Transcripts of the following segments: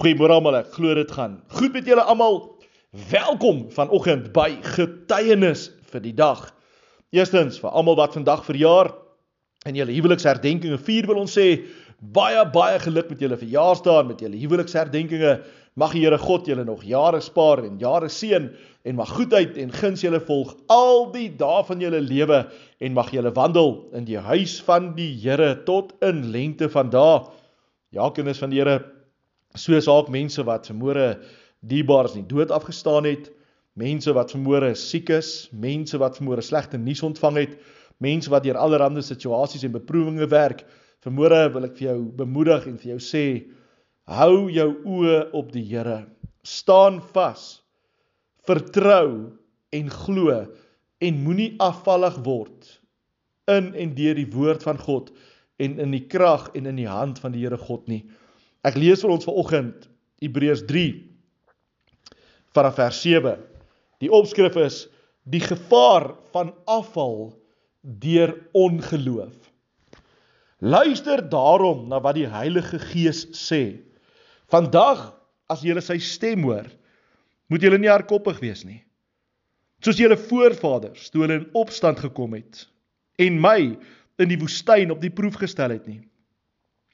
Goeiemôre almal, ek glo dit gaan goed met julle almal. Welkom vanoggend by getuienis vir die dag. Eerstens vir almal wat vandag verjaar en julle huweliksherdenkinge vier wil ons sê baie baie geluk met julle verjaarsdae met julle huweliksherdenkinge. Mag die Here God julle nog jare spaar en jare seën en mag goedheid en guns julle volg al die dae van julle lewe en mag julle wandel in die huis van die Here tot in lengte van dae. Ja, kinders van die Here, soos ook mense wat vermoere diebaars nie dood afgestaan het, mense wat vermoere siek is, mense wat vermoere slegte nuus ontvang het, mense wat deur allerlei situasies en beproewinge werk. Vermoere wil ek vir jou bemoedig en vir jou sê, hou jou oë op die Here. Staan vas. Vertrou en glo en moenie afvallig word in en deur die woord van God en in die krag en in die hand van die Here God nie. Ek lees vir ons vanoggend Hebreërs 3 vanaf vers 7. Die opskrif is die gevaar van afval deur ongeloof. Luister daarom na wat die Heilige Gees sê. Vandag as jy sy stem hoor, moet jy nie hardkoppig wees nie. Soos julle voorvaders toe hulle in opstand gekom het en my in die woestyn op die proef gestel het nie.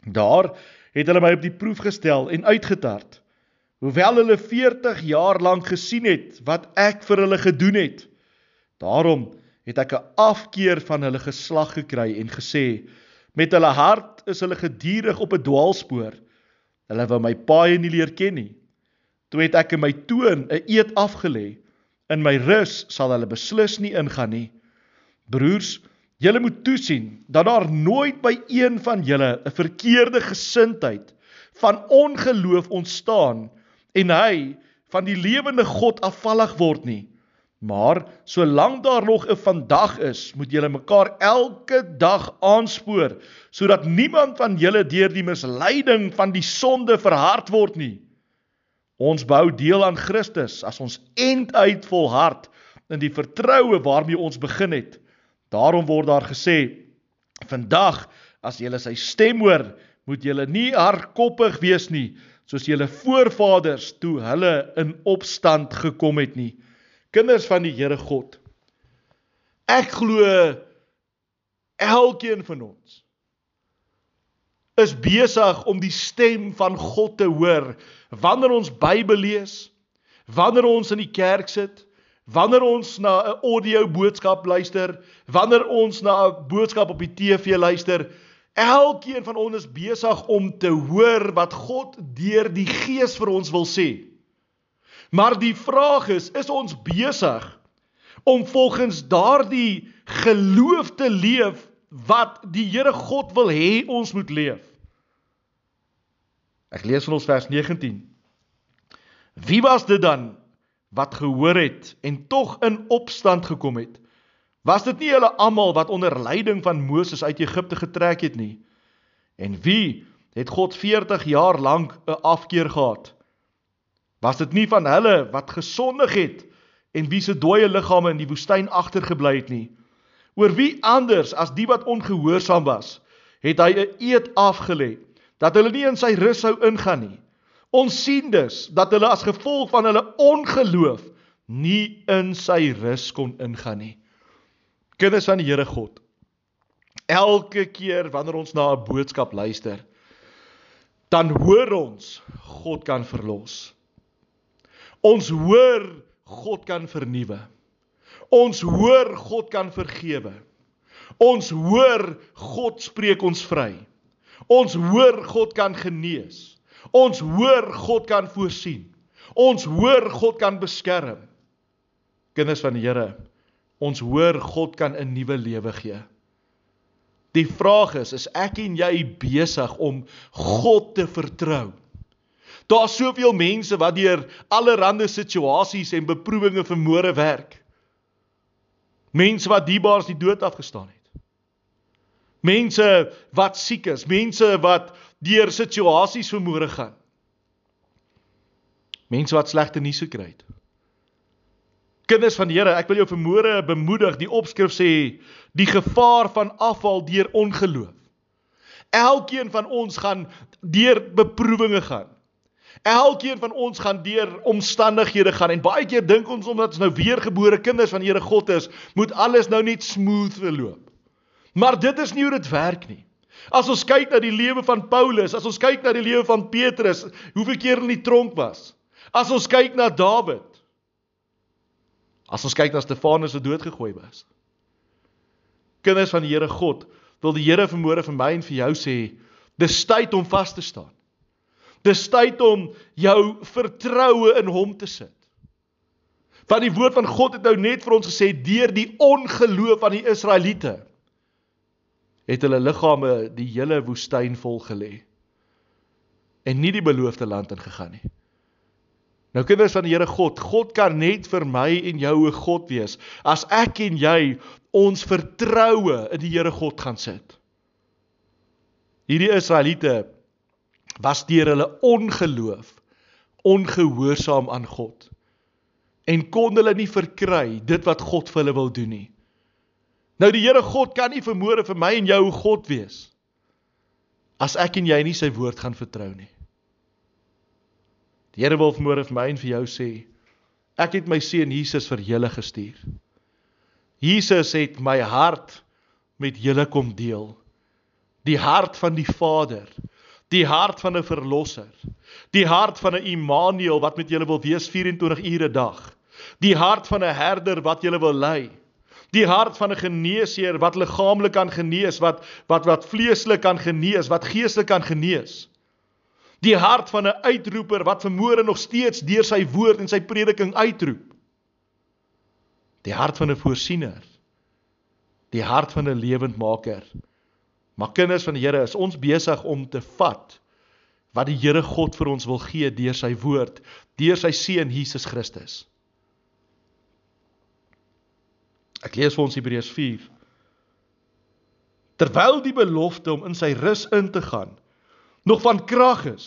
Daar het hulle my op die proef gestel en uitgetart. Hoewel hulle 40 jaar lank gesien het wat ek vir hulle gedoen het. Daarom het ek 'n afkeer van hulle geslag gekry en gesê met hulle hart is hulle gedurig op 'n dwaalspoor. Hulle wou my paai nie leer ken nie. Toe het ek in my toon 'n eed afgelê. In my rus sal hulle beslis nie ingaan nie. Broers, Julle moet toesien dat daar nooit by een van julle 'n verkeerde gesindheid van ongeloof ontstaan en hy van die lewende God afvallig word nie. Maar solank daar nog 'n vandag is, moet julle mekaar elke dag aanspoor sodat niemand van julle deur die misleiding van die sonde verhard word nie. Ons bou deel aan Christus as ons end uit volhard in die vertroue waarmee ons begin het. Daarom word daar gesê: "Vandag as julle sy stem hoor, moet julle nie hardkoppig wees nie, soos julle voorvaders toe hulle in opstand gekom het nie." Kinders van die Here God. Ek glo elkeen van ons is besig om die stem van God te hoor wanneer ons Bybel lees, wanneer ons in die kerk sit, Wanneer ons na 'n audio boodskap luister, wanneer ons na 'n boodskap op die TV luister, elkeen van ons is besig om te hoor wat God deur die Gees vir ons wil sê. Maar die vraag is, is ons besig om volgens daardie geloof te leef wat die Here God wil hê ons moet leef? Ek lees van ons vers 19. Wie was dit dan wat gehoor het en tog in opstand gekom het. Was dit nie hulle almal wat onder leiding van Moses uit Egipte getrek het nie? En wie het God 40 jaar lank 'n afkeer gehad? Was dit nie van hulle wat gesondig het en wie se dooie liggame in die woestyn agtergebly het nie? Oor wie anders as die wat ongehoorsaam was, het hy 'n eed afgelê dat hulle nie in sy rus sou ingaan nie. Ons sien dus dat hulle as gevolg van hulle ongeloof nie in sy rus kon ingaan nie. Kinders van die Here God. Elke keer wanneer ons na 'n boodskap luister, dan hoor ons God kan verlos. Ons hoor God kan vernuwe. Ons hoor God kan vergewe. Ons hoor God spreek ons vry. Ons hoor God kan genees. Ons hoor God kan voorsien. Ons hoor God kan beskerm. Kinders van die Here, ons hoor God kan 'n nuwe lewe gee. Die vraag is, is ek en jy besig om God te vertrou? Daar's soveel mense wat deur allerlei situasies en beproewinge vermoere werk. Mense wat diebaars die dood afgestaan het. Mense wat siek is, mense wat deur situasies vermoere gaan. Mense wat slegte nuus gekry het. Kinders van die Here, ek wil jou vermoere bemoedig. Die opskrif sê die gevaar van afval deur ongeloof. Elkeen van ons gaan deur beproewinge gaan. Elkeen van ons gaan deur omstandighede gaan en baie keer dink ons omdat ons nou weergebore kinders van Here God is, moet alles nou net smooth verloop. Maar dit is nie hoe dit werk nie. As ons kyk na die lewe van Paulus, as ons kyk na die lewe van Petrus, hoeveel keer in die tronk was. As ons kyk na Dawid. As ons kyk na Stefanus wat doodgegooi was. Kinders van die Here God, wil die Here vermoere vir my en vir jou sê, dis tyd om vas te staan. Dis tyd om jou vertroue in hom te sit. Want die woord van God het nou net vir ons gesê deur die ongeloof van die Israeliete het hulle liggame die hele woestyn vol gelê en nie die beloofde land ingegaan nie. Nou kinders van die Here God, God kan net vir my en jou 'n God wees as ek en jy ons vertroue in die Here God gaan sit. Hierdie Israeliete was deur hulle ongeloof ongehoorsaam aan God en kon hulle nie verkry dit wat God vir hulle wil doen nie. Nou die Here God kan nie vermoere vir my en jou God wees as ek en jy nie sy woord gaan vertrou nie. Die Here wil vermoere vir my en vir jou sê ek het my seun Jesus vir julle gestuur. Jesus het my hart met julle kom deel. Die hart van die Vader, die hart van 'n verlosser, die hart van 'n Immanuel wat met julle wil wees 24 ure 'n dag. Die hart van 'n herder wat julle wil lei die hart van 'n geneesheer wat liggaamlik kan genees, wat wat wat vleeslik kan genees, wat geestelik kan genees. Die hart van 'n uitroeper wat vermoere nog steeds deur sy woord en sy prediking uitroep. Die hart van 'n voorsiener. Die hart van 'n lewendmaker. Maar kinders van die Here, is ons besig om te vat wat die Here God vir ons wil gee deur sy woord, deur sy seun Jesus Christus. Ek lees vir ons Hebreërs 4. Terwyl die belofte om in sy rus in te gaan nog van krag is,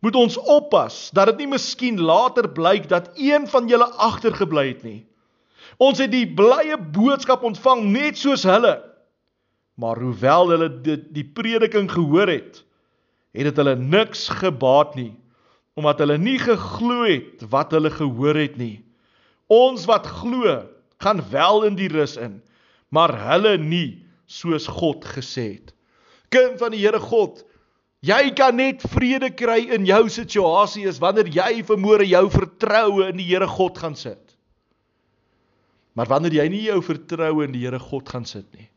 moet ons oppas dat dit nie miskien later blyk dat een van julle agtergebly het nie. Ons het die blye boodskap ontvang net soos hulle. Maar hoewel hulle dit die prediking gehoor het, het dit hulle niks gebaat nie omdat hulle nie geglo het wat hulle gehoor het nie. Ons wat glo, gaan wel in die rus in, maar hulle nie soos God gesê het. Kind van die Here God, jy kan net vrede kry in jou situasie is wanneer jy vermoere jou vertroue in die Here God gaan sit. Maar wanneer jy nie jou vertroue in die Here God gaan sit nie,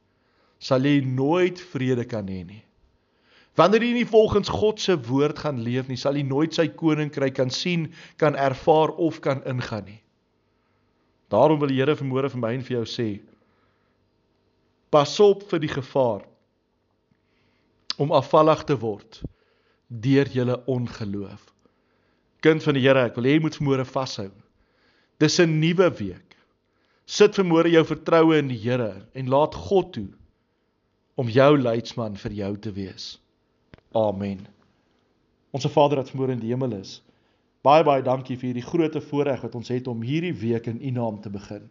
sal jy nooit vrede kan hê nie. Wanneer jy nie volgens God se woord gaan leef nie, sal jy nooit sy koninkryk kan sien, kan ervaar of kan ingaan nie. Daarom wil die Here vanmôre vir my en vir jou sê: Pas op vir die gevaar om afvallig te word deur julle ongeloof. Kind van die Here, ek wil hê jy moet vanmôre vashou. Dis 'n nuwe week. Sit vanmôre jou vertroue in die Here en laat God toe om jou leidsman vir jou te wees. Amen. Onse Vader wat vanmôre in die hemel is, Baie baie dankie vir hierdie groot voorreg wat ons het om hierdie week in U naam te begin.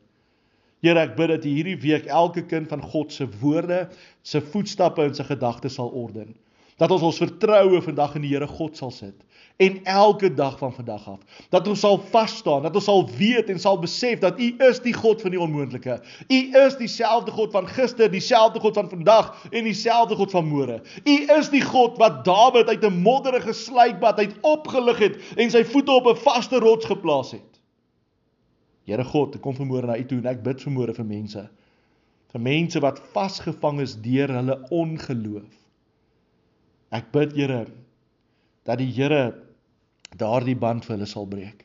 Here, ek bid dat U hierdie week elke kind van God se woorde, se voetstappe en sy gedagtes sal orden. Dat ons ons vertroue vandag in die Here God sal sit en elke dag van vandag af. Dat ons sal vas staan, dat ons sal weet en sal besef dat U is die God van die onmoontlike. U is dieselfde God van gister, dieselfde God van vandag en dieselfde God van môre. U is die God wat Dawid uit 'n modderige sluipbad uit opgelig het en sy voete op 'n vaste rots geplaas het. Here God, ek kom vanmôre na U toe en ek bid vanmôre vir mense. Vir mense wat vasgevang is deur hulle ongeloof. Ek bid Here dat die Here daardie band vir hulle sal breek.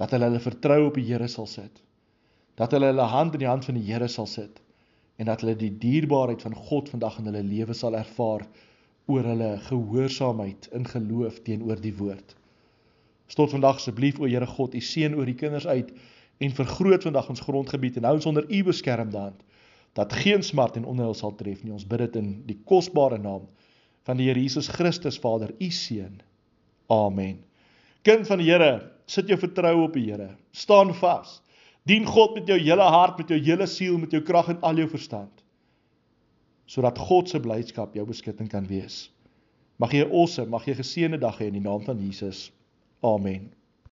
Dat hulle hulle vertrou op die Here sal sit. Dat hulle hulle hand in die hand van die Here sal sit en dat hulle die dierbaarheid van God vandag in hulle lewe sal ervaar oor hulle gehoorsaamheid in geloof teenoor die woord. Stot vandag asseblief o Here God, u seën oor die kinders uit en vergroot vandag ons grondgebied en hou ons onder u beskermde hand dat geen smart en onheil sal tref nie. Ons bid dit in die kosbare naam van die Here Jesus Christus Vader, u seun. Amen. Kind van die Here, sit jou vertroue op die Here. Staan vas. Dien God met jou hele hart, met jou hele siel, met jou krag en al jou verstand. Sodat God se blydskap jou beskutting kan wees. Mag jy 'n awesome, mag jy 'n geseënde dag hê in die naam van Jesus. Amen.